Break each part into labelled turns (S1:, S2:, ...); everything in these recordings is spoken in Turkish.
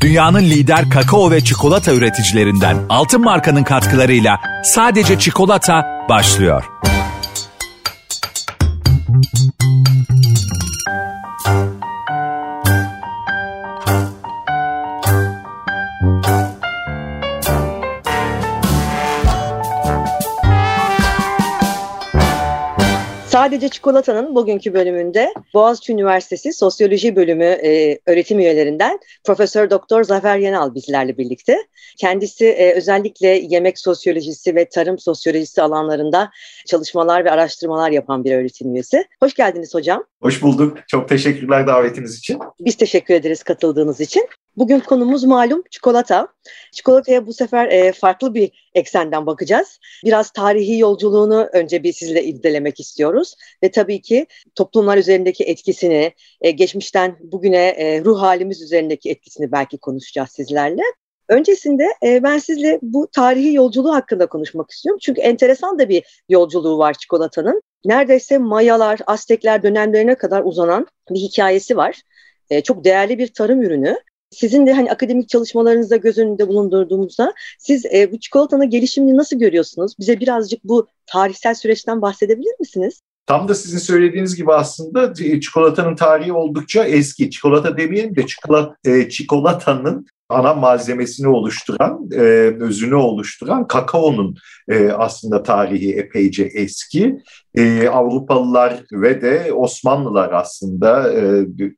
S1: Dünyanın lider kakao ve çikolata üreticilerinden Altın Marka'nın katkılarıyla sadece çikolata başlıyor.
S2: Sadece Çikolata'nın bugünkü bölümünde Boğaziçi Üniversitesi Sosyoloji Bölümü e, öğretim üyelerinden Profesör Doktor Zafer Yenal bizlerle birlikte. Kendisi e, özellikle yemek sosyolojisi ve tarım sosyolojisi alanlarında çalışmalar ve araştırmalar yapan bir öğretim üyesi. Hoş geldiniz hocam.
S3: Hoş bulduk. Çok teşekkürler davetiniz için.
S2: Biz teşekkür ederiz katıldığınız için. Bugün konumuz malum çikolata. Çikolataya bu sefer e, farklı bir eksenden bakacağız. Biraz tarihi yolculuğunu önce bir sizle irdelemek istiyoruz. Ve tabii ki toplumlar üzerindeki etkisini, e, geçmişten bugüne e, ruh halimiz üzerindeki etkisini belki konuşacağız sizlerle. Öncesinde e, ben sizle bu tarihi yolculuğu hakkında konuşmak istiyorum. Çünkü enteresan da bir yolculuğu var çikolatanın. Neredeyse Mayalar, Aztekler dönemlerine kadar uzanan bir hikayesi var. E, çok değerli bir tarım ürünü sizin de hani akademik çalışmalarınızda göz önünde bulundurduğumuzda siz e, bu çikolatanın gelişimini nasıl görüyorsunuz? Bize birazcık bu tarihsel süreçten bahsedebilir misiniz?
S3: Tam da sizin söylediğiniz gibi aslında e, çikolatanın tarihi oldukça eski. Çikolata demeyelim de e, çikolatanın ana malzemesini oluşturan, e, özünü oluşturan kakaonun aslında tarihi epeyce eski. Avrupalılar ve de Osmanlılar aslında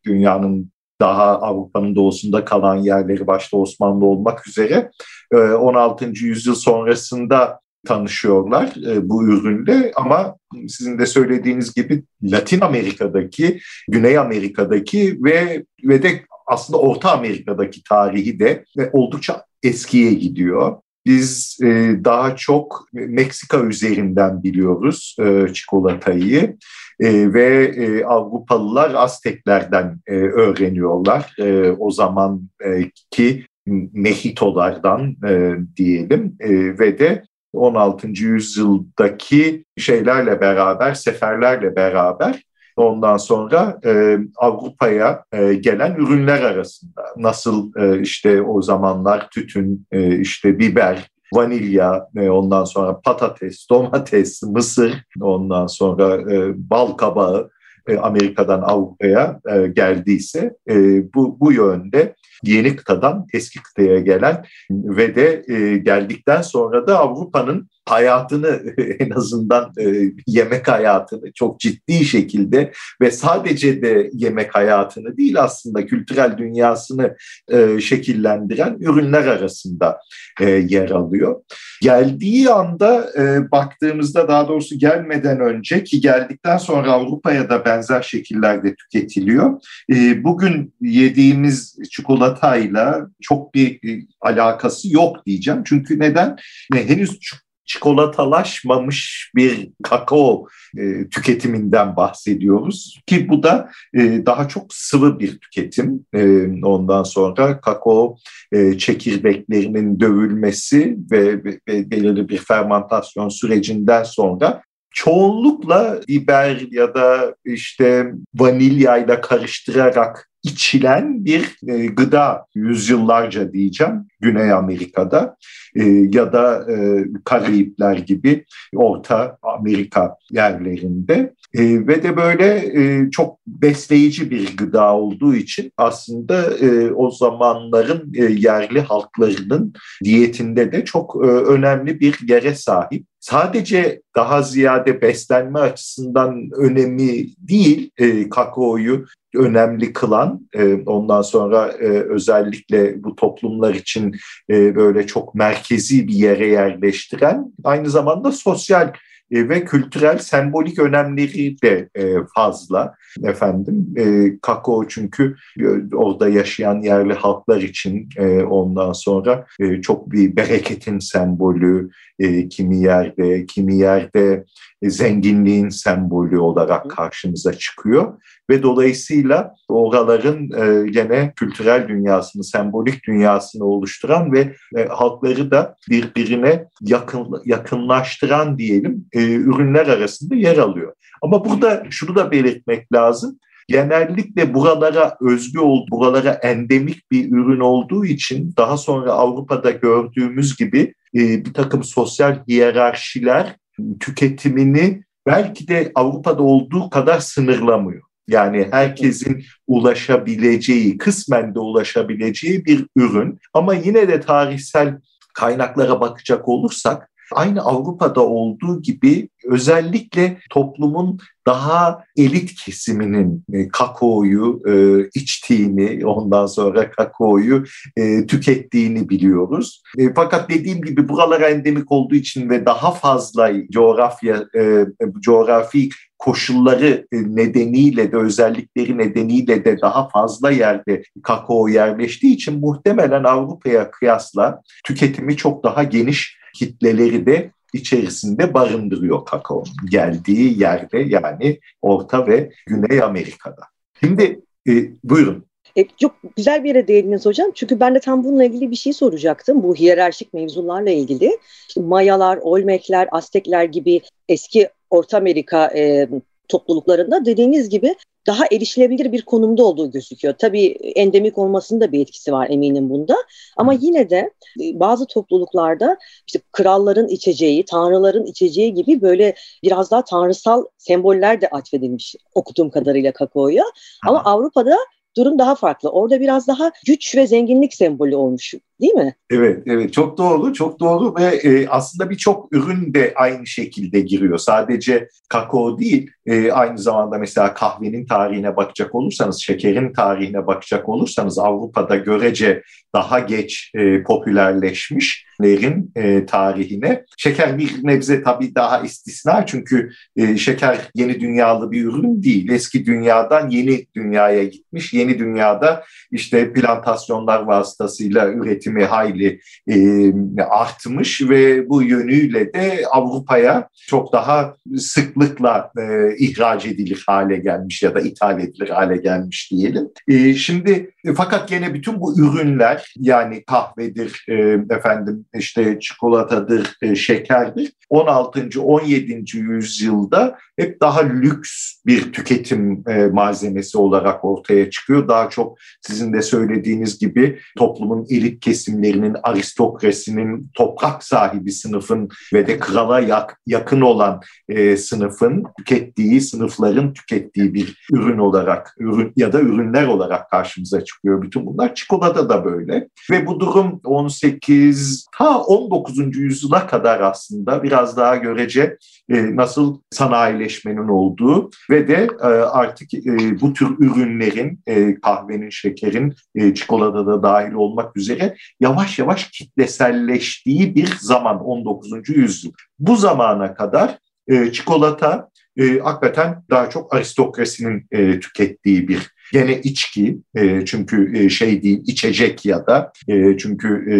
S3: dünyanın daha Avrupa'nın doğusunda kalan yerleri başta Osmanlı olmak üzere 16. E, yüzyıl sonrasında tanışıyorlar e, bu ürünle ama sizin de söylediğiniz gibi Latin Amerika'daki, Güney Amerika'daki ve ve de aslında Orta Amerika'daki tarihi de oldukça eskiye gidiyor. Biz e, daha çok Meksika üzerinden biliyoruz e, çikolatayı e, ve e, Avrupalılar Azteklerden e, öğreniyorlar. E, o zamanki Mehitolardan e, diyelim e, ve de 16. yüzyıldaki şeylerle beraber, seferlerle beraber ondan sonra e, Avrupa'ya e, gelen ürünler arasında nasıl e, işte o zamanlar tütün, e, işte biber, vanilya, e, ondan sonra patates, domates, mısır, ondan sonra e, bal kabağı e, Amerika'dan Avrupa'ya e, geldiyse e, bu, bu yönde yeni kıtadan eski kıtaya gelen ve de geldikten sonra da Avrupa'nın hayatını en azından e, yemek hayatını çok ciddi şekilde ve sadece de yemek hayatını değil aslında kültürel dünyasını e, şekillendiren ürünler arasında e, yer alıyor. Geldiği anda baktığımızda daha doğrusu gelmeden önce ki geldikten sonra Avrupa'ya da benzer şekillerde tüketiliyor. Bugün yediğimiz çikolatayla çok bir alakası yok diyeceğim. Çünkü neden? Henüz çikolatalaşmamış bir kakao e, tüketiminden bahsediyoruz ki bu da e, daha çok sıvı bir tüketim. E, ondan sonra kakao e, çekirdeklerinin dövülmesi ve, ve, ve belirli bir fermentasyon sürecinden sonra çoğunlukla biber ya da işte vanilyayla karıştırarak içilen bir e, gıda yüzyıllarca diyeceğim Güney Amerika'da e, ya da e, Karayipler gibi Orta Amerika yerlerinde. Ve de böyle çok besleyici bir gıda olduğu için aslında o zamanların yerli halklarının diyetinde de çok önemli bir yere sahip sadece daha ziyade beslenme açısından önemi değil e, kakaoyu önemli kılan e, ondan sonra e, özellikle bu toplumlar için e, böyle çok merkezi bir yere yerleştiren aynı zamanda sosyal ve kültürel sembolik önemleri de e, fazla efendim. E, kakao çünkü orada yaşayan yerli halklar için ondan sonra çok bir bereketin sembolü, kimi yerde kimi yerde zenginliğin sembolü olarak karşımıza çıkıyor ve dolayısıyla oraların e, gene kültürel dünyasını, sembolik dünyasını oluşturan ve e, halkları da birbirine yakın, yakınlaştıran diyelim e, ürünler arasında yer alıyor. Ama burada şunu da belirtmek lazım. genellikle buralara özgü olduğu, buralara endemik bir ürün olduğu için daha sonra Avrupa'da gördüğümüz gibi e, bir takım sosyal hiyerarşiler tüketimini belki de Avrupa'da olduğu kadar sınırlamıyor. Yani herkesin ulaşabileceği, kısmen de ulaşabileceği bir ürün. Ama yine de tarihsel kaynaklara bakacak olursak aynı Avrupa'da olduğu gibi özellikle toplumun daha elit kesiminin e, kakaoyu e, içtiğini, ondan sonra kakaoyu e, tükettiğini biliyoruz. E, fakat dediğim gibi buralara endemik olduğu için ve daha fazla coğrafya, e, coğrafi koşulları e, nedeniyle de özellikleri nedeniyle de daha fazla yerde kakao yerleştiği için muhtemelen Avrupa'ya kıyasla tüketimi çok daha geniş kitleleri de içerisinde barındırıyor kakao geldiği yerde yani Orta ve Güney Amerika'da. Şimdi e, buyurun.
S4: E, çok güzel bir yere değindiniz hocam. Çünkü ben de tam bununla ilgili bir şey soracaktım. Bu hiyerarşik mevzularla ilgili. Mayalar, Olmekler, Aztekler gibi eski Orta Amerika e, topluluklarında dediğiniz gibi daha erişilebilir bir konumda olduğu gözüküyor. Tabii endemik olmasının da bir etkisi var eminim bunda. Ama yine de e, bazı topluluklarda işte kralların içeceği, tanrıların içeceği gibi böyle biraz daha tanrısal semboller de atfedilmiş okuduğum kadarıyla kakaoya. Ama Avrupa'da durum daha farklı. Orada biraz daha güç ve zenginlik sembolü olmuş değil mi?
S3: Evet, evet çok doğru, çok doğru ve e, aslında birçok ürün de aynı şekilde giriyor. Sadece kakao değil, e, aynı zamanda mesela kahvenin tarihine bakacak olursanız, şekerin tarihine bakacak olursanız Avrupa'da görece daha geç e, popülerleşmişlerin e, tarihine. Şeker bir nebze tabii daha istisna çünkü e, şeker yeni dünyalı bir ürün değil. Eski dünyadan yeni dünyaya gitmiş. Yeni dünyada işte plantasyonlar vasıtasıyla üretimi hayli e, artmış ve bu yönüyle de Avrupa'ya çok daha sıklıkla e, ihraç edilir hale gelmiş ya da ithal edilir hale gelmiş diyelim. E, şimdi fakat gene bütün bu ürünler yani kahvedir, e, efendim işte çikolatadır, e, şekerdir 16. 17. yüzyılda hep daha lüks bir tüketim e, malzemesi olarak ortaya çıkıyor. Daha çok sizin de söylediğiniz gibi toplumun elit kesimlerinin, aristokrasinin, toprak sahibi sınıfın ve de krala yak, yakın olan e, sınıfın tükettiği, sınıfların tükettiği bir ürün olarak ürün ya da ürünler olarak karşımıza çıkıyor. Bütün bunlar çikolata da böyle. Ve bu durum 18 ta 19. yüzyıla kadar aslında biraz daha görece e, nasıl sanayileşmenin olduğu ve de e, artık e, bu tür ürünlerin e, kahvenin, şekerin, e, çikolatada dahil olmak üzere yavaş yavaş kitleselleştiği bir zaman 19. yüzyıl. Bu zamana kadar e, çikolata e, hakikaten daha çok aristokrasinin e, tükettiği bir gene içki e, çünkü e, şey değil içecek ya da e, çünkü e,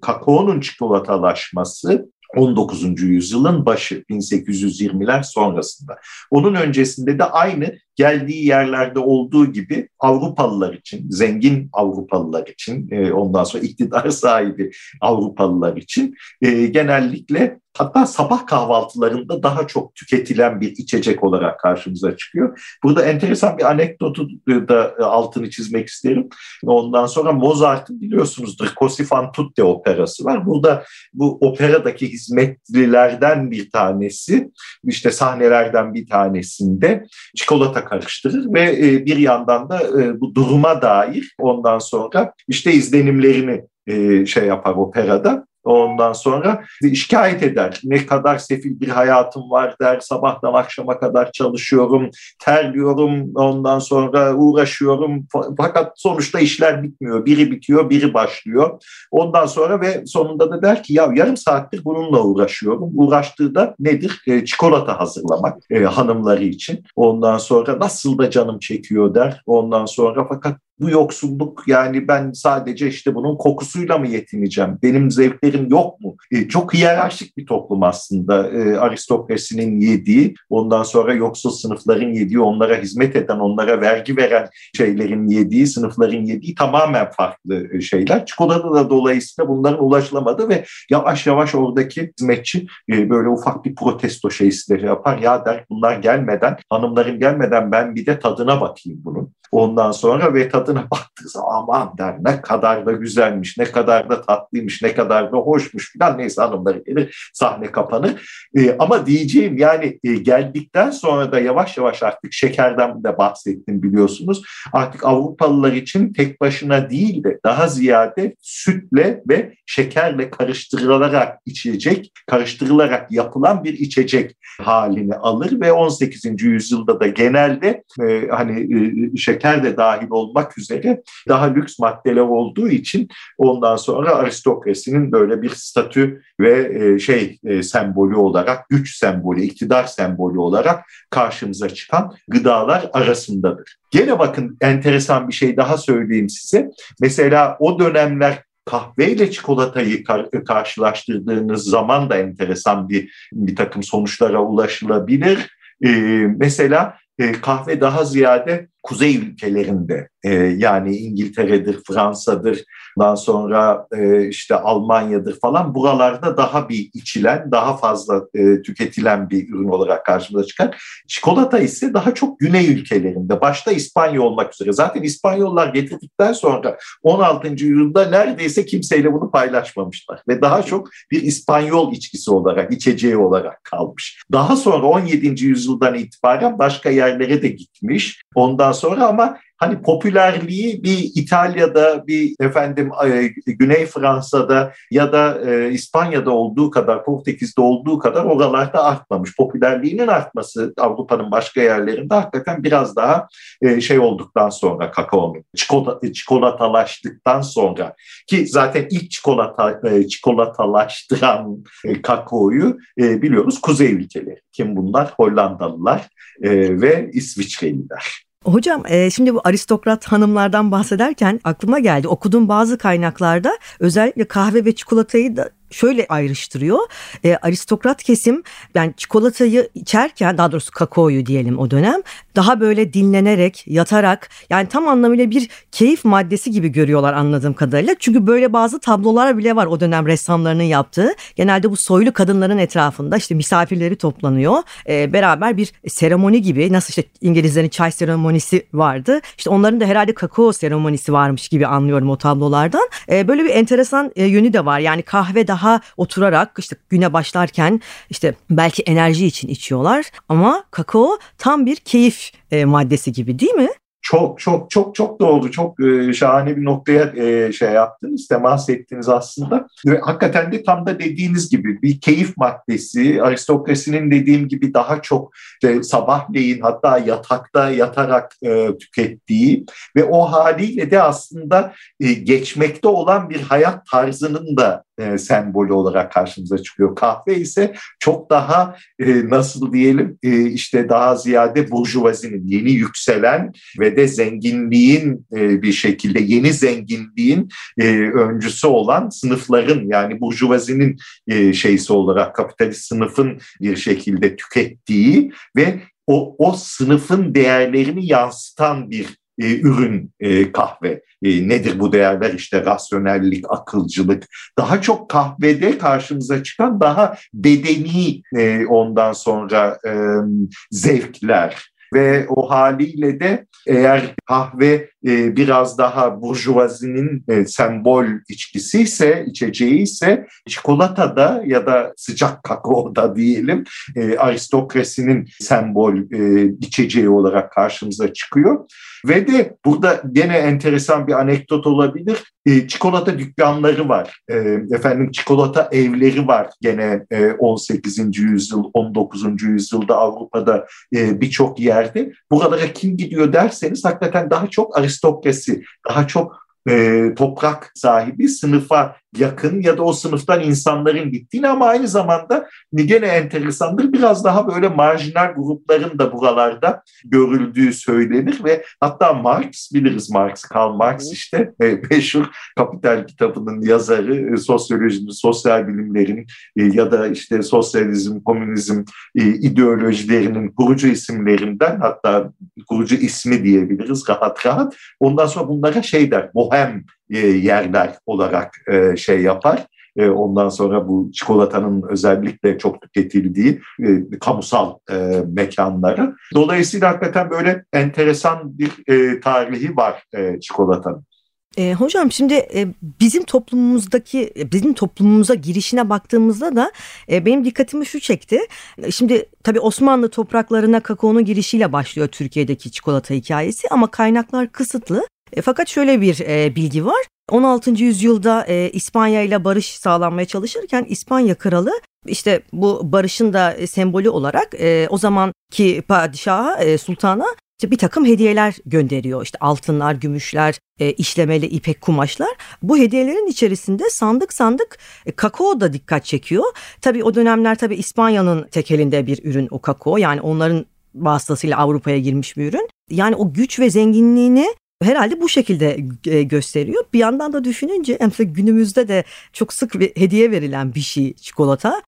S3: kakaonun çikolatalaşması 19. yüzyılın başı 1820'ler sonrasında. Onun öncesinde de aynı geldiği yerlerde olduğu gibi Avrupalılar için, zengin Avrupalılar için, e, ondan sonra iktidar sahibi Avrupalılar için e, genellikle hatta sabah kahvaltılarında daha çok tüketilen bir içecek olarak karşımıza çıkıyor. Burada enteresan bir anekdotu da altını çizmek isterim. Ondan sonra Mozart'ın biliyorsunuzdur Così fan tutte operası var. Burada bu operadaki hizmetlilerden bir tanesi, işte sahnelerden bir tanesinde çikolata karıştırır ve e, bir yandan da e, bu duruma dair ondan sonra işte izlenimlerini e, şey yapar operada. Ondan sonra şikayet eder. Ne kadar sefil bir hayatım var der. Sabahtan akşama kadar çalışıyorum, terliyorum, ondan sonra uğraşıyorum. Fakat sonuçta işler bitmiyor. Biri bitiyor, biri başlıyor. Ondan sonra ve sonunda da der ki ya yarım saattir bununla uğraşıyorum. Uğraştığı da nedir? E, çikolata hazırlamak e, hanımları için. Ondan sonra nasıl da canım çekiyor der. Ondan sonra fakat bu yoksulluk yani ben sadece işte bunun kokusuyla mı yetineceğim? Benim zevklerim yok mu? E, çok hiyerarşik bir toplum aslında e, aristokrasinin yediği, ondan sonra yoksul sınıfların yediği, onlara hizmet eden, onlara vergi veren şeylerin yediği, sınıfların yediği tamamen farklı e, şeyler. Çikolata da dolayısıyla bunların ulaşılamadı ve yavaş yavaş oradaki hizmetçi e, böyle ufak bir protesto şeysi de yapar. Ya der bunlar gelmeden, hanımların gelmeden ben bir de tadına bakayım bunun. Ondan sonra ve tadına baktığı zaman aman der ne kadar da güzelmiş, ne kadar da tatlıymış, ne kadar da hoşmuş falan neyse hanımları gelir sahne kapanır. E, ama diyeceğim yani e, geldikten sonra da yavaş yavaş artık şekerden de bahsettim biliyorsunuz. Artık Avrupalılar için tek başına değil de daha ziyade sütle ve şekerle karıştırılarak içecek, karıştırılarak yapılan bir içecek halini alır ve 18. yüzyılda da genelde e, hani e, şeker de dahil olmak üzere daha lüks maddeler olduğu için ondan sonra aristokrasinin böyle bir statü ve e, şey e, sembolü olarak, güç sembolü, iktidar sembolü olarak karşımıza çıkan gıdalar arasındadır. Gene bakın enteresan bir şey daha söyleyeyim size. Mesela o dönemler kahveyle çikolatayı kar- karşılaştırdığınız zaman da enteresan bir bir takım sonuçlara ulaşılabilir. Ee, mesela e, kahve daha ziyade kuzey ülkelerinde e, yani İngiltere'dir, Fransa'dır, daha sonra e, işte Almanya'dır falan buralarda daha bir içilen, daha fazla e, tüketilen bir ürün olarak karşımıza çıkar. Çikolata ise daha çok güney ülkelerinde, başta İspanya olmak üzere. Zaten İspanyollar getirdikten sonra 16. yüzyılda neredeyse kimseyle bunu paylaşmamışlar ve daha çok bir İspanyol içkisi olarak, içeceği olarak kalmış. Daha sonra 17. yüzyıldan itibaren başka yerlere de gitmiş. Ondan sonra ama hani popülerliği bir İtalya'da, bir efendim e, Güney Fransa'da ya da e, İspanya'da olduğu kadar, Portekiz'de olduğu kadar oralarda artmamış. Popülerliğinin artması Avrupa'nın başka yerlerinde hakikaten biraz daha e, şey olduktan sonra kakaonun, çikolata, çikolatalaştıktan sonra ki zaten ilk çikolata çikolatalaştıran kakaoyu biliyoruz kuzey ülkeleri. Kim bunlar? Hollandalılar ve İsviçreliler.
S4: Hocam e, şimdi bu aristokrat hanımlardan bahsederken aklıma geldi. Okuduğum bazı kaynaklarda özellikle kahve ve çikolatayı da şöyle ayrıştırıyor. E, aristokrat kesim yani çikolatayı içerken daha doğrusu kakaoyu diyelim o dönem daha böyle dinlenerek yatarak yani tam anlamıyla bir keyif maddesi gibi görüyorlar anladığım kadarıyla. Çünkü böyle bazı tablolar bile var o dönem ressamlarının yaptığı. Genelde bu soylu kadınların etrafında işte misafirleri toplanıyor. E, beraber bir seremoni gibi nasıl işte İngilizlerin çay seremonisi vardı. İşte onların da herhalde kakao seremonisi varmış gibi anlıyorum o tablolardan. E, böyle bir enteresan e, yönü de var. Yani kahve daha daha oturarak işte güne başlarken işte belki enerji için içiyorlar ama kakao tam bir keyif e, maddesi gibi değil mi?
S3: Çok çok çok çok doğru. Çok e, şahane bir noktaya e, şey yaptınız, temas ettiniz aslında. Ve hakikaten de tam da dediğiniz gibi bir keyif maddesi. Aristokrasinin dediğim gibi daha çok işte sabahleyin hatta yatakta yatarak e, tükettiği ve o haliyle de aslında e, geçmekte olan bir hayat tarzının da e, sembolü olarak karşımıza çıkıyor. Kahve ise çok daha e, nasıl diyelim e, işte daha ziyade burjuvazinin yeni yükselen ve de zenginliğin e, bir şekilde yeni zenginliğin e, öncüsü olan sınıfların yani burjuvazinin e, şeysi olarak kapitalist sınıfın bir şekilde tükettiği ve o, o sınıfın değerlerini yansıtan bir e, ürün e, kahve. E, nedir bu değerler? İşte rasyonellik, akılcılık. Daha çok kahvede karşımıza çıkan daha bedeni e, ondan sonra e, zevkler ve o haliyle de eğer kahve e, biraz daha burjuvazinin e, sembol içkisi ise, içeceği ise çikolatada ya da sıcak kakaoda diyelim e, aristokrasinin sembol e, içeceği olarak karşımıza çıkıyor. Ve de burada gene enteresan bir anekdot olabilir. E, çikolata dükkanları var. E, efendim çikolata evleri var gene e, 18. yüzyıl, 19. yüzyılda Avrupa'da e, birçok yerde. Buralara kim gidiyor derseniz hakikaten daha çok aristokrasi, daha çok e, toprak sahibi sınıfa yakın ya da o sınıftan insanların gittiğini ama aynı zamanda gene enteresandır biraz daha böyle marjinal grupların da buralarda görüldüğü söylenir ve hatta Marx biliriz Marx, Karl Marx işte e, meşhur Kapital kitabının yazarı, e, sosyolojinin, sosyal bilimlerin e, ya da işte sosyalizm, komünizm ideolojilerinin kurucu isimlerinden hatta kurucu ismi diyebiliriz rahat rahat. Ondan sonra bunlara şey der, bohem yerler olarak şey yapar. Ondan sonra bu çikolatanın özellikle çok tüketildiği e, kamusal e, mekanları. Dolayısıyla hakikaten böyle enteresan bir e, tarihi var e, çikolatanın.
S2: E, hocam şimdi e, bizim toplumumuzdaki bizim toplumumuza girişine baktığımızda da e, benim dikkatimi şu çekti. Şimdi tabii Osmanlı topraklarına kakaonun girişiyle başlıyor Türkiye'deki çikolata hikayesi ama kaynaklar kısıtlı. E, fakat şöyle bir e, bilgi var. 16. yüzyılda e, İspanya ile barış sağlanmaya çalışırken İspanya kralı işte bu barışın da sembolü olarak e, o zamanki padişaha e, sultana işte bir takım hediyeler gönderiyor. İşte altınlar, gümüşler, e, işlemeli ipek kumaşlar. Bu hediyelerin içerisinde sandık sandık e, kakao da dikkat çekiyor. Tabii o dönemler tabii İspanya'nın tekelinde bir ürün o kakao. Yani onların vasıtasıyla Avrupa'ya girmiş bir ürün. Yani o güç ve zenginliğini herhalde bu şekilde e, gösteriyor. Bir yandan da düşününce mesela günümüzde de çok sık hediye verilen bir şey çikolata.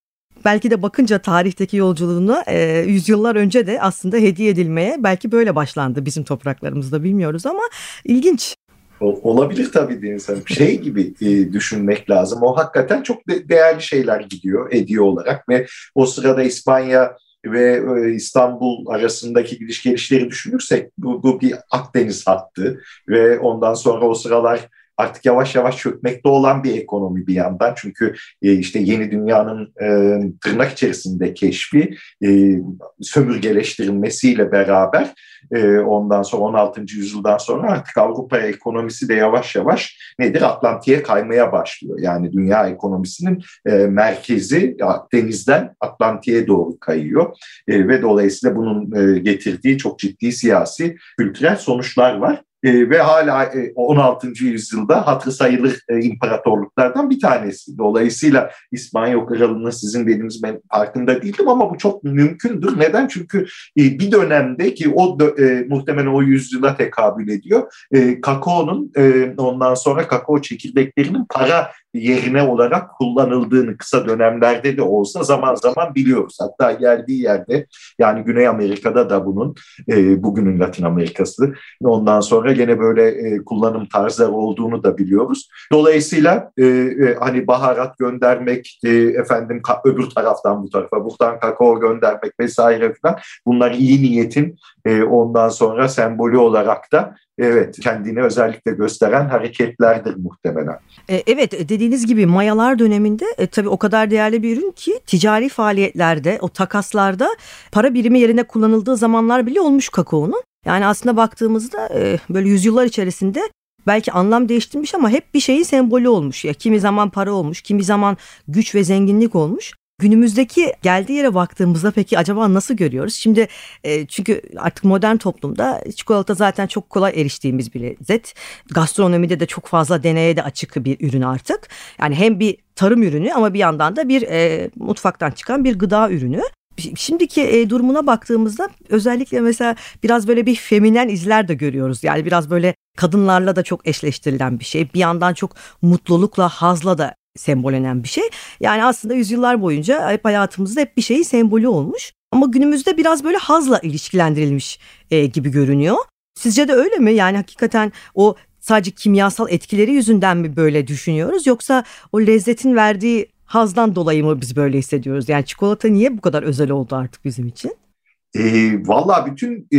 S2: Belki de bakınca tarihteki yolculuğuna e, yüzyıllar önce de aslında hediye edilmeye belki böyle başlandı bizim topraklarımızda bilmiyoruz ama ilginç.
S3: Olabilir tabii Deniz Hanım. Şey gibi e, düşünmek lazım. O hakikaten çok de, değerli şeyler gidiyor hediye olarak ve o sırada İspanya ve e, İstanbul arasındaki gidiş gelişleri düşünürsek bu, bu bir Akdeniz hattı ve ondan sonra o sıralar artık yavaş yavaş çökmekte olan bir ekonomi bir yandan. Çünkü e, işte yeni dünyanın e, tırnak içerisinde keşfi e, sömürgeleştirilmesiyle beraber e, ondan sonra 16. yüzyıldan sonra artık Avrupa ekonomisi de yavaş yavaş nedir Atlantik'e kaymaya başlıyor. Yani dünya ekonomisinin e, merkezi denizden Atlantik'e doğru kayıyor e, ve dolayısıyla bunun e, getirdiği çok ciddi siyasi kültürel sonuçlar var e, ve hala e, 16. yüzyılda hatırı sayılır e, imparatorluklardan bir tanesi. Dolayısıyla İspanya Krallığı sizin dediğiniz ben farkında değildim ama bu çok mümkündür. Neden? Çünkü e, bir dönemde ki o e, muhtemelen o yüzyıla tekabül ediyor. E, kakaonun e, ondan sonra kakao çekirdeklerinin para yerine olarak kullanıldığını kısa dönemlerde de olsa zaman zaman biliyoruz. Hatta geldiği yerde yani Güney Amerika'da da bunun e, bugünün Latin Amerika'sı ondan sonra gene böyle e, kullanım tarzları olduğunu da biliyoruz. Dolayısıyla e, e, hani baharat göndermek e, efendim öbür taraftan bu tarafa buradan kakao göndermek vesaire falan bunlar iyi niyetin e, ondan sonra sembolü olarak da evet kendini özellikle gösteren hareketlerdir muhtemelen.
S2: E, evet dediğiniz gibi mayalar döneminde e, tabii o kadar değerli bir ürün ki ticari faaliyetlerde o takaslarda para birimi yerine kullanıldığı zamanlar bile olmuş kakaonun. Yani aslında baktığımızda e, böyle yüzyıllar içerisinde belki anlam değiştirmiş ama hep bir şeyin sembolü olmuş. Ya kimi zaman para olmuş, kimi zaman güç ve zenginlik olmuş. Günümüzdeki geldiği yere baktığımızda peki acaba nasıl görüyoruz? Şimdi e, çünkü artık modern toplumda çikolata zaten çok kolay eriştiğimiz bir lezzet. Gastronomide de çok fazla deneye de açık bir ürün artık. Yani hem bir tarım ürünü ama bir yandan da bir e, mutfaktan çıkan bir gıda ürünü. Şimdiki e, durumuna baktığımızda özellikle mesela biraz böyle bir feminen izler de görüyoruz. Yani biraz böyle kadınlarla da çok eşleştirilen bir şey. Bir yandan çok mutlulukla, hazla da sembolenen bir şey. Yani aslında yüzyıllar boyunca hep hayatımızda hep bir şeyin sembolü olmuş. Ama günümüzde biraz böyle hazla ilişkilendirilmiş e, gibi görünüyor. Sizce de öyle mi? Yani hakikaten o sadece kimyasal etkileri yüzünden mi böyle düşünüyoruz yoksa o lezzetin verdiği hazdan dolayı mı biz böyle hissediyoruz? Yani çikolata niye bu kadar özel oldu artık bizim için?
S3: E, Valla bütün e,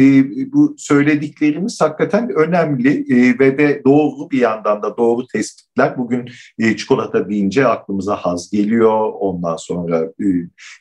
S3: bu söylediklerimiz hakikaten önemli e, ve de doğru bir yandan da doğru tespitler. Bugün e, çikolata deyince aklımıza haz geliyor. Ondan sonra e,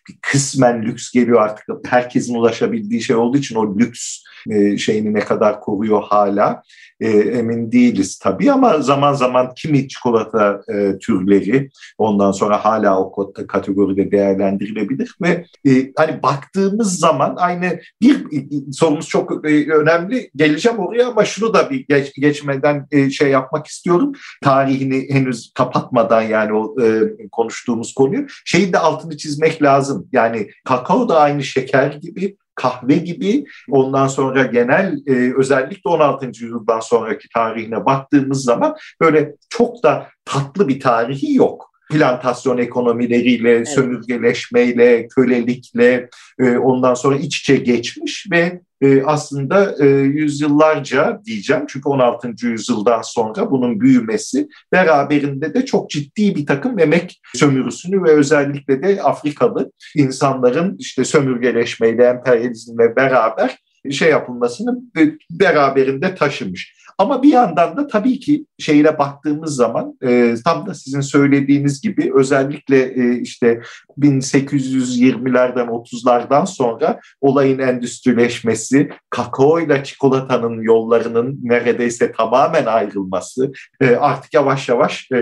S3: bir kısmen lüks geliyor artık. Herkesin ulaşabildiği şey olduğu için o lüks e, şeyini ne kadar koruyor hala. E, emin değiliz tabii ama zaman zaman kimi çikolata e, türleri ondan sonra hala o kategoride değerlendirilebilir ve e, hani baktığımız zaman aynı bir sorumuz çok e, önemli. Geleceğim oraya ama şunu da bir geç, geçmeden e, şey yapmak istiyorum. Tarihini henüz kapatmadan yani o e, konuştuğumuz konuyu. Şeyin de altını çizmek lazım. Yani kakao da aynı şeker gibi kahve gibi ondan sonra genel e, özellikle 16. yüzyıldan sonraki tarihine baktığımız zaman böyle çok da tatlı bir tarihi yok plantasyon ekonomileriyle, evet. sömürgeleşmeyle, kölelikle e, ondan sonra iç içe geçmiş ve e, aslında e, yüzyıllarca diyeceğim çünkü 16. yüzyıldan sonra bunun büyümesi beraberinde de çok ciddi bir takım emek sömürüsünü ve özellikle de Afrikalı insanların işte sömürgeleşmeyle, emperyalizmle beraber şey yapılmasını beraberinde taşımış. Ama bir yandan da tabii ki şeyle baktığımız zaman e, tam da sizin söylediğiniz gibi özellikle e, işte 1820'lerden 30'lardan sonra olayın endüstrileşmesi, kakao ile çikolatanın yollarının neredeyse tamamen ayrılması, e, artık yavaş yavaş e,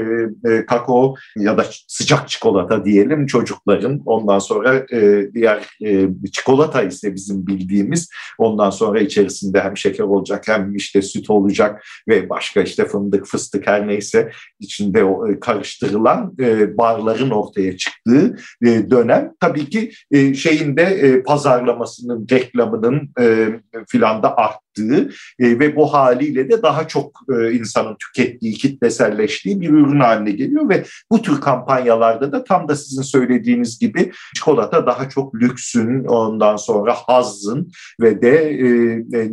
S3: e, kakao ya da sıcak çikolata diyelim çocukların ondan sonra e, diğer e, çikolata ise bizim bildiğimiz ondan sonra içerisinde hem şeker olacak hem işte süt olacak ve başka işte fındık, fıstık her neyse içinde e, karıştırılan e, barların ortaya çıktığı e, dönem. Tabii ki şeyin de pazarlamasının, reklamının filan da arttı arttığı e, ve bu haliyle de daha çok e, insanın tükettiği, kitleselleştiği bir ürün haline geliyor. Ve bu tür kampanyalarda da tam da sizin söylediğiniz gibi çikolata daha çok lüksün, ondan sonra hazzın ve de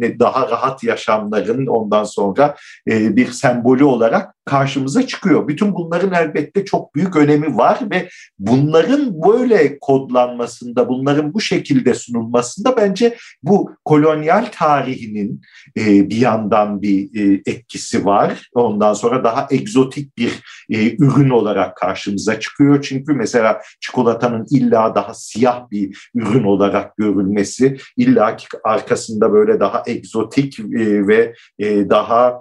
S3: e, daha rahat yaşamların ondan sonra bir sembolü olarak karşımıza çıkıyor. Bütün bunların elbette çok büyük önemi var ve bunların böyle kodlanmasında, bunların bu şekilde sunulmasında bence bu kolonyal tarihinin e, bir yandan bir e, etkisi var. Ondan sonra daha egzotik bir e, ürün olarak karşımıza çıkıyor. Çünkü mesela çikolatanın illa daha siyah bir ürün olarak görülmesi, illa ki arkasında böyle daha egzotik ve daha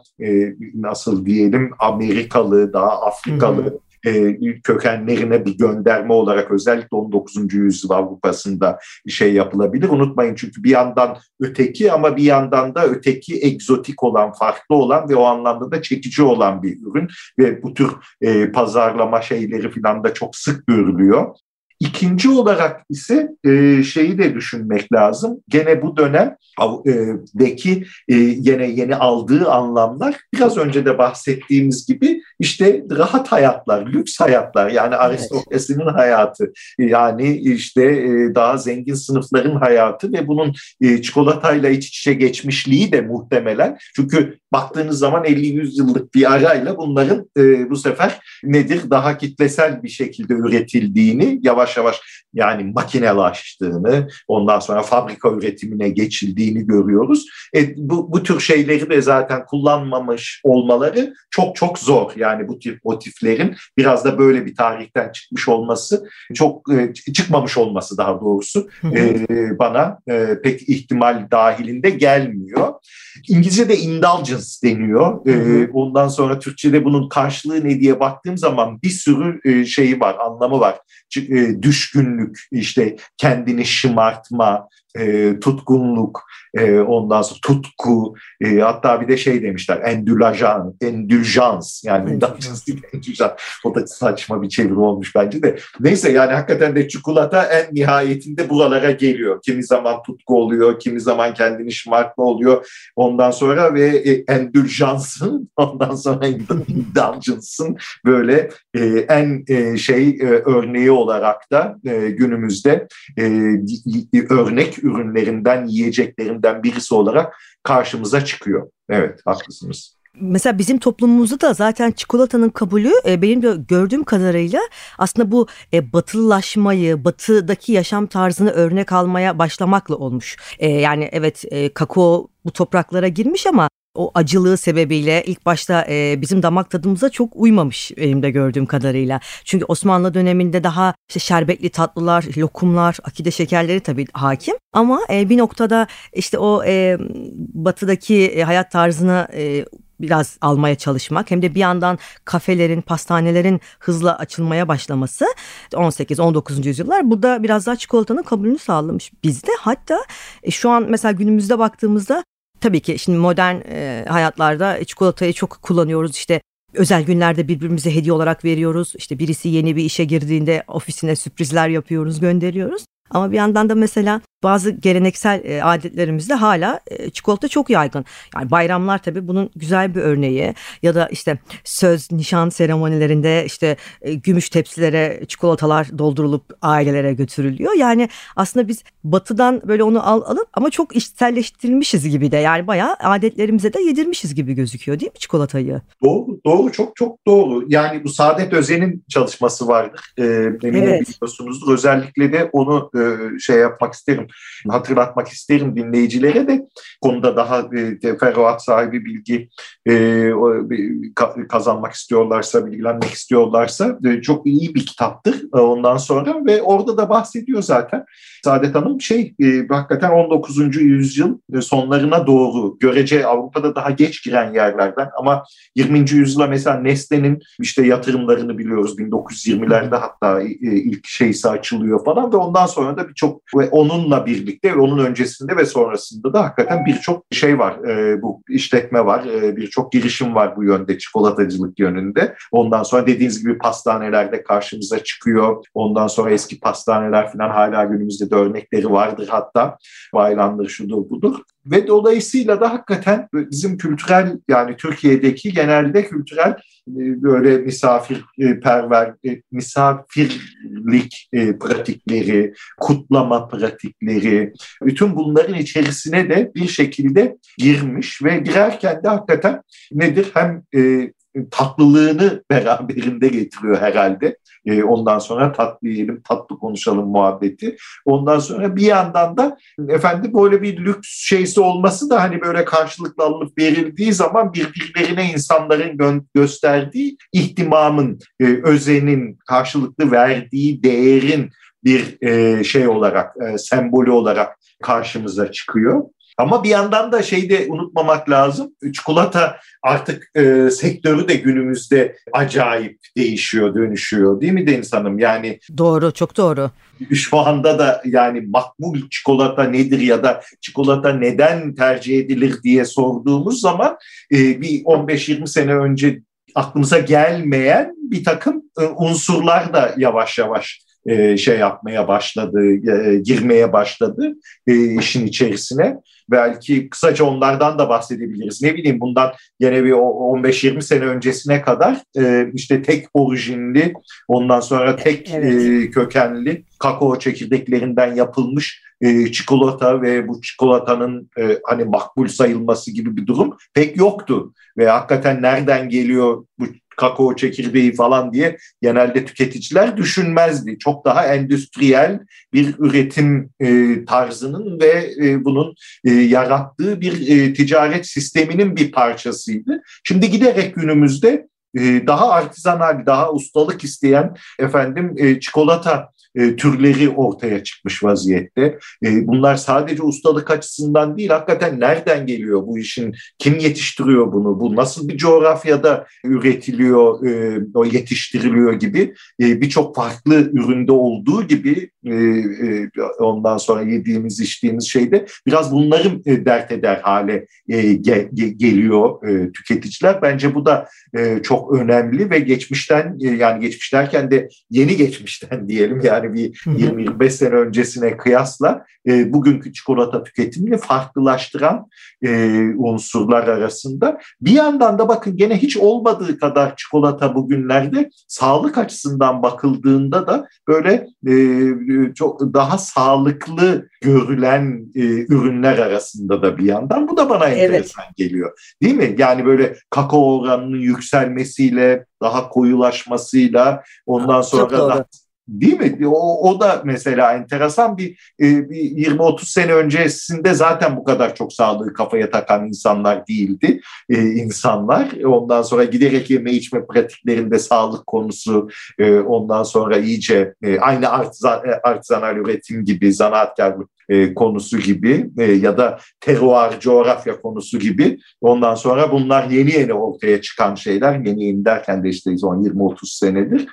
S3: nasıl diyelim Amerikalı, daha Afrikalı hı hı e, kökenlerine bir gönderme olarak özellikle 19. yüzyıl Avrupa'sında şey yapılabilir. Unutmayın çünkü bir yandan öteki ama bir yandan da öteki egzotik olan, farklı olan ve o anlamda da çekici olan bir ürün ve bu tür e, pazarlama şeyleri falan da çok sık görülüyor. İkinci olarak ise e, şeyi de düşünmek lazım. Gene bu dönemdeki e, yine yeni aldığı anlamlar biraz önce de bahsettiğimiz gibi işte rahat hayatlar, lüks hayatlar yani aristokrasinin evet. hayatı yani işte e, daha zengin sınıfların hayatı ve bunun e, çikolatayla iç içe geçmişliği de muhtemelen. Çünkü baktığınız zaman 50-100 yıllık bir arayla bunların e, bu sefer nedir daha kitlesel bir şekilde üretildiğini yavaş yavaş yani makinelaştığını ondan sonra fabrika üretimine geçildiğini görüyoruz. E, bu, bu tür şeyleri de zaten kullanmamış olmaları çok çok zor. Yani bu tip motiflerin biraz da böyle bir tarihten çıkmış olması çok e, çıkmamış olması daha doğrusu e, bana e, pek ihtimal dahilinde gelmiyor. İngilizce'de indulgence deniyor. E, ondan sonra Türkçe'de bunun karşılığı ne diye baktığım zaman bir sürü e, şeyi var, anlamı var. E, düşkünlük, işte kendini şımartma, e, tutkunluk, e, ondan sonra tutku, e, hatta bir de şey demişler, endülajan, endüljans yani endüljans, o da saçma bir çeviri olmuş bence de. Neyse yani hakikaten de çikolata en nihayetinde buralara geliyor. Kimi zaman tutku oluyor, kimi zaman kendini şımartma oluyor. Ondan sonra ve e, endüljansın, ondan sonra indulgence'ın böyle e, en e, şey e, örneği olarak da e, günümüzde e, örnek ürünlerinden, yiyeceklerinden birisi olarak karşımıza çıkıyor. Evet, haklısınız.
S2: Mesela bizim toplumumuzda da zaten çikolatanın kabulü e, benim de gördüğüm kadarıyla aslında bu e, batılılaşmayı, batıdaki yaşam tarzını örnek almaya başlamakla olmuş. E, yani evet kakao bu topraklara girmiş ama o acılığı sebebiyle ilk başta e, bizim damak tadımıza çok uymamış benim de gördüğüm kadarıyla. Çünkü Osmanlı döneminde daha işte şerbetli tatlılar, lokumlar, akide şekerleri tabii hakim. Ama e, bir noktada işte o e, batıdaki e, hayat tarzını e, biraz almaya çalışmak hem de bir yandan kafelerin, pastanelerin hızla açılmaya başlaması 18-19. yüzyıllar burada biraz daha çikolatanın kabulünü sağlamış bizde. Hatta e, şu an mesela günümüzde baktığımızda tabii ki şimdi modern e, hayatlarda çikolatayı çok kullanıyoruz. İşte özel günlerde birbirimize hediye olarak veriyoruz. İşte birisi yeni bir işe girdiğinde ofisine sürprizler yapıyoruz, gönderiyoruz. Ama bir yandan da mesela bazı geleneksel e, adetlerimizde hala e, çikolata çok yaygın. Yani bayramlar tabii bunun güzel bir örneği ya da işte söz nişan seremonilerinde işte e, gümüş tepsilere çikolatalar doldurulup ailelere götürülüyor. Yani aslında biz batıdan böyle onu al, alıp ama çok işselleştirilmişiz gibi de yani bayağı adetlerimize de yedirmişiz gibi gözüküyor değil mi çikolatayı?
S3: Doğru, doğru çok çok doğru. Yani bu Saadet Özen'in çalışması vardır. Ee, eminim evet. biliyorsunuzdur. Özellikle de onu e, şey yapmak isterim hatırlatmak isterim dinleyicilere de konuda daha e, teferruat sahibi bilgi e, kazanmak istiyorlarsa, bilgilenmek istiyorlarsa e, çok iyi bir kitaptır e, ondan sonra ve orada da bahsediyor zaten. Saadet Hanım şey e, hakikaten 19. yüzyıl sonlarına doğru görece Avrupa'da daha geç giren yerlerden ama 20. yüzyıla mesela Nestle'nin işte yatırımlarını biliyoruz 1920'lerde hatta e, ilk şeysi açılıyor falan ve ondan sonra da birçok ve onunla birlikte ve onun öncesinde ve sonrasında da hakikaten birçok şey var. E, bu işletme var, e, birçok girişim var bu yönde çikolatacılık yönünde. Ondan sonra dediğiniz gibi pastanelerde karşımıza çıkıyor. Ondan sonra eski pastaneler falan hala günümüzde de örnekleri vardır hatta. Baylandır şudur budur. Ve dolayısıyla da hakikaten bizim kültürel yani Türkiye'deki genelde kültürel böyle misafirperver, e, misafirlik e, pratikleri, kutlama pratikleri, bütün bunların içerisine de bir şekilde girmiş ve girerken de hakikaten nedir? Hem tatlılığını beraberinde getiriyor herhalde. E, ondan sonra tatlı yiyelim, tatlı konuşalım muhabbeti. Ondan sonra bir yandan da efendim böyle bir lüks şeysi olması da hani böyle karşılıklı alınıp verildiği zaman birbirlerine insanların gö- gösterdiği ihtimamın, e, özenin, karşılıklı verdiği değerin bir e, şey olarak, e, sembolü olarak karşımıza çıkıyor. Ama bir yandan da şeyi de unutmamak lazım. Çikolata artık e, sektörü de günümüzde acayip değişiyor, dönüşüyor değil mi Deniz Hanım? Yani
S2: Doğru, çok doğru.
S3: Şu anda da yani makbul çikolata nedir ya da çikolata neden tercih edilir diye sorduğumuz zaman e, bir 15-20 sene önce aklımıza gelmeyen bir takım e, unsurlar da yavaş yavaş e, şey yapmaya başladı, e, girmeye başladı e, işin içerisine. Belki kısaca onlardan da bahsedebiliriz. Ne bileyim bundan yine bir 15-20 sene öncesine kadar işte tek orijinli, ondan sonra tek evet. kökenli kakao çekirdeklerinden yapılmış çikolata ve bu çikolatanın hani makbul sayılması gibi bir durum pek yoktu. Ve hakikaten nereden geliyor bu kakao çekirdeği falan diye genelde tüketiciler düşünmezdi. Çok daha endüstriyel bir üretim e, tarzının ve e, bunun e, yarattığı bir e, ticaret sisteminin bir parçasıydı. Şimdi giderek günümüzde e, daha artizanal, daha ustalık isteyen efendim e, çikolata e, türleri ortaya çıkmış vaziyette. E, bunlar sadece ustalık açısından değil, hakikaten nereden geliyor bu işin, kim yetiştiriyor bunu, bu nasıl bir coğrafyada üretiliyor, e, yetiştiriliyor gibi e, birçok farklı üründe olduğu gibi ondan sonra yediğimiz, içtiğimiz şeyde biraz bunları dert eder hale ge, ge, geliyor tüketiciler. Bence bu da çok önemli ve geçmişten yani geçmiş derken de yeni geçmişten diyelim yani yani bir 20-25 sene öncesine kıyasla e, bugünkü çikolata tüketimini farklılaştıran e, unsurlar arasında. Bir yandan da bakın gene hiç olmadığı kadar çikolata bugünlerde sağlık açısından bakıldığında da böyle e, çok daha sağlıklı görülen e, ürünler arasında da bir yandan. Bu da bana enteresan evet. geliyor. Değil mi? Yani böyle kakao oranının yükselmesiyle, daha koyulaşmasıyla ondan sonra da Değil mi? O, o da mesela enteresan bir, e, bir 20-30 sene öncesinde zaten bu kadar çok sağlığı kafaya takan insanlar değildi e, insanlar. Ondan sonra giderek yeme içme pratiklerinde sağlık konusu e, ondan sonra iyice aynı artizan, artizanal üretim gibi zanaatkarlık konusu gibi ya da teruar coğrafya konusu gibi ondan sonra bunlar yeni yeni ortaya çıkan şeyler yeni yeni derken de işte 10-20-30 senedir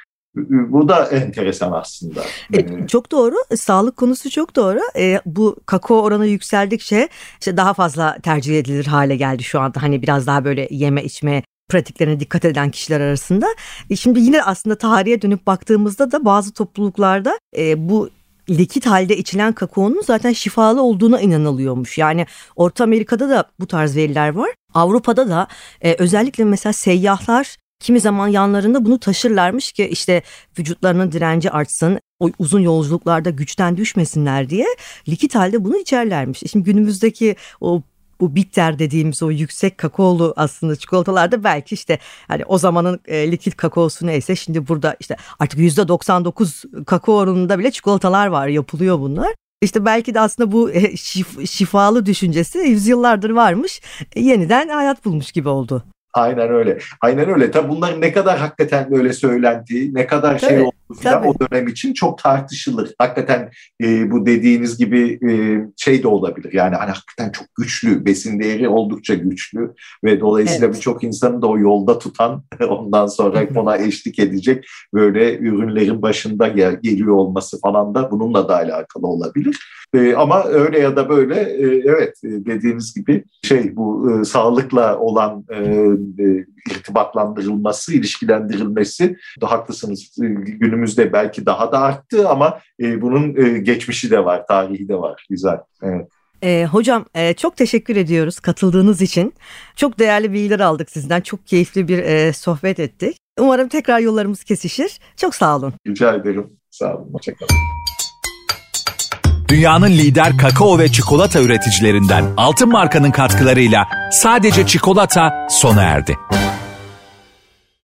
S3: bu da enteresan aslında.
S2: E, çok doğru. Sağlık konusu çok doğru. E, bu kakao oranı yükseldikçe işte daha fazla tercih edilir hale geldi şu anda. Hani biraz daha böyle yeme içme pratiklerine dikkat eden kişiler arasında. E, şimdi yine aslında tarihe dönüp baktığımızda da bazı topluluklarda e, bu likit halde içilen kakaonun zaten şifalı olduğuna inanılıyormuş. Yani Orta Amerika'da da bu tarz veriler var. Avrupa'da da e, özellikle mesela seyyahlar Kimi zaman yanlarında bunu taşırlarmış ki işte vücutlarının direnci artsın, o uzun yolculuklarda güçten düşmesinler diye likit halde bunu içerlermiş. Şimdi günümüzdeki o bu bitter dediğimiz o yüksek kakaolu aslında çikolatalarda belki işte hani o zamanın e, likit kakaosu neyse şimdi burada işte artık yüzde 99 kakao oranında bile çikolatalar var yapılıyor bunlar. İşte belki de aslında bu e, şif, şifalı düşüncesi yüzyıllardır varmış e, yeniden hayat bulmuş gibi oldu.
S3: Aynen öyle. Aynen öyle. Tabii bunların ne kadar hakikaten böyle söylendiği, ne kadar şey tabii, şey falan o dönem için çok tartışılır. Hakikaten e, bu dediğiniz gibi e, şey de olabilir. Yani hani hakikaten çok güçlü, besin değeri oldukça güçlü ve dolayısıyla evet. birçok insanı da o yolda tutan, ondan sonra ona eşlik edecek böyle ürünlerin başında gel, geliyor olması falan da bununla da alakalı olabilir. E, ama öyle ya da böyle e, evet e, dediğiniz gibi şey bu e, sağlıkla olan e, e, irtibatlandırılması, ilişkilendirilmesi da haklısınız. E, günümüzde belki daha da arttı ama e, bunun e, geçmişi de var, tarihi de var. Güzel. Evet.
S2: E, hocam e, çok teşekkür ediyoruz katıldığınız için. Çok değerli bilgiler aldık sizden. Çok keyifli bir e, sohbet ettik. Umarım tekrar yollarımız kesişir. Çok sağ olun.
S3: Rica ederim. Sağ olun. Hoşçakalın.
S1: Dünyanın lider kakao ve çikolata üreticilerinden Altın Marka'nın katkılarıyla sadece çikolata sona erdi.